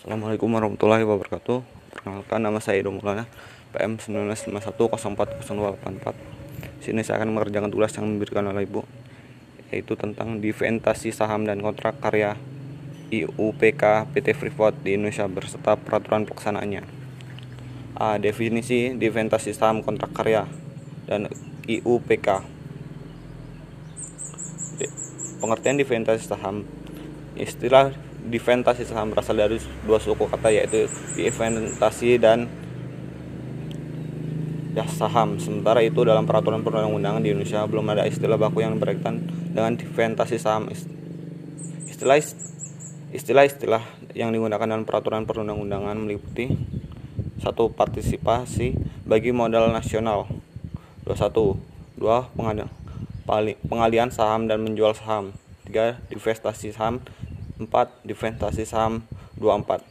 Assalamualaikum warahmatullahi wabarakatuh. Perkenalkan nama saya Ido Maulana, PM 1951040284. Sini saya akan mengerjakan tugas yang diberikan oleh Ibu yaitu tentang diventasi saham dan kontrak karya IUPK PT Freeport di Indonesia beserta peraturan pelaksanaannya. A. Definisi diventasi saham kontrak karya dan IUPK. Pengertian diventasi saham istilah diventasi saham berasal dari dua suku kata yaitu diventasi dan ya saham. Sementara itu dalam peraturan perundang-undangan di Indonesia belum ada istilah baku yang berkaitan dengan diventasi saham. Istilah istilah-istilah yang digunakan dalam peraturan perundang-undangan meliputi satu partisipasi bagi modal nasional 21 dua pengalian saham dan menjual saham 3 divestasi saham 4 divestasi saham 24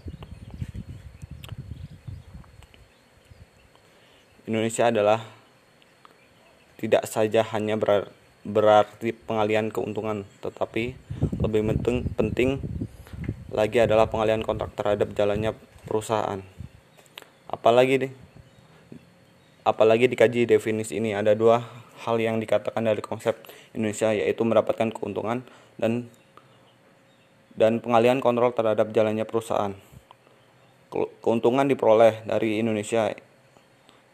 Indonesia adalah tidak saja hanya ber, berarti pengalian keuntungan tetapi lebih penting, penting lagi adalah pengalian kontrak terhadap jalannya perusahaan. Apalagi deh apalagi dikaji definisi ini ada dua hal yang dikatakan dari konsep Indonesia yaitu mendapatkan keuntungan dan dan pengalian kontrol terhadap jalannya perusahaan. Keuntungan diperoleh dari Indonesia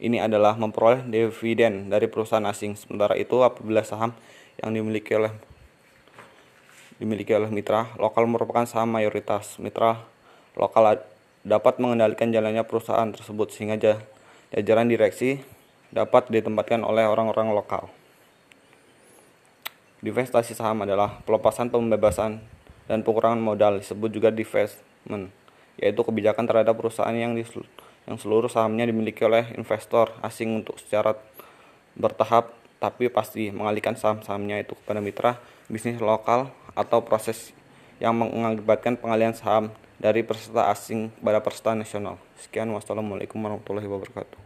ini adalah memperoleh dividen dari perusahaan asing. Sementara itu apabila saham yang dimiliki oleh dimiliki oleh mitra lokal merupakan saham mayoritas. Mitra lokal dapat mengendalikan jalannya perusahaan tersebut sehingga jajaran direksi dapat ditempatkan oleh orang-orang lokal. Divestasi saham adalah pelepasan pembebasan dan pengurangan modal disebut juga divestment yaitu kebijakan terhadap perusahaan yang yang seluruh sahamnya dimiliki oleh investor asing untuk secara bertahap tapi pasti mengalihkan saham-sahamnya itu kepada mitra bisnis lokal atau proses yang mengakibatkan pengalihan saham dari peserta asing kepada peserta nasional. Sekian wassalamualaikum warahmatullahi wabarakatuh.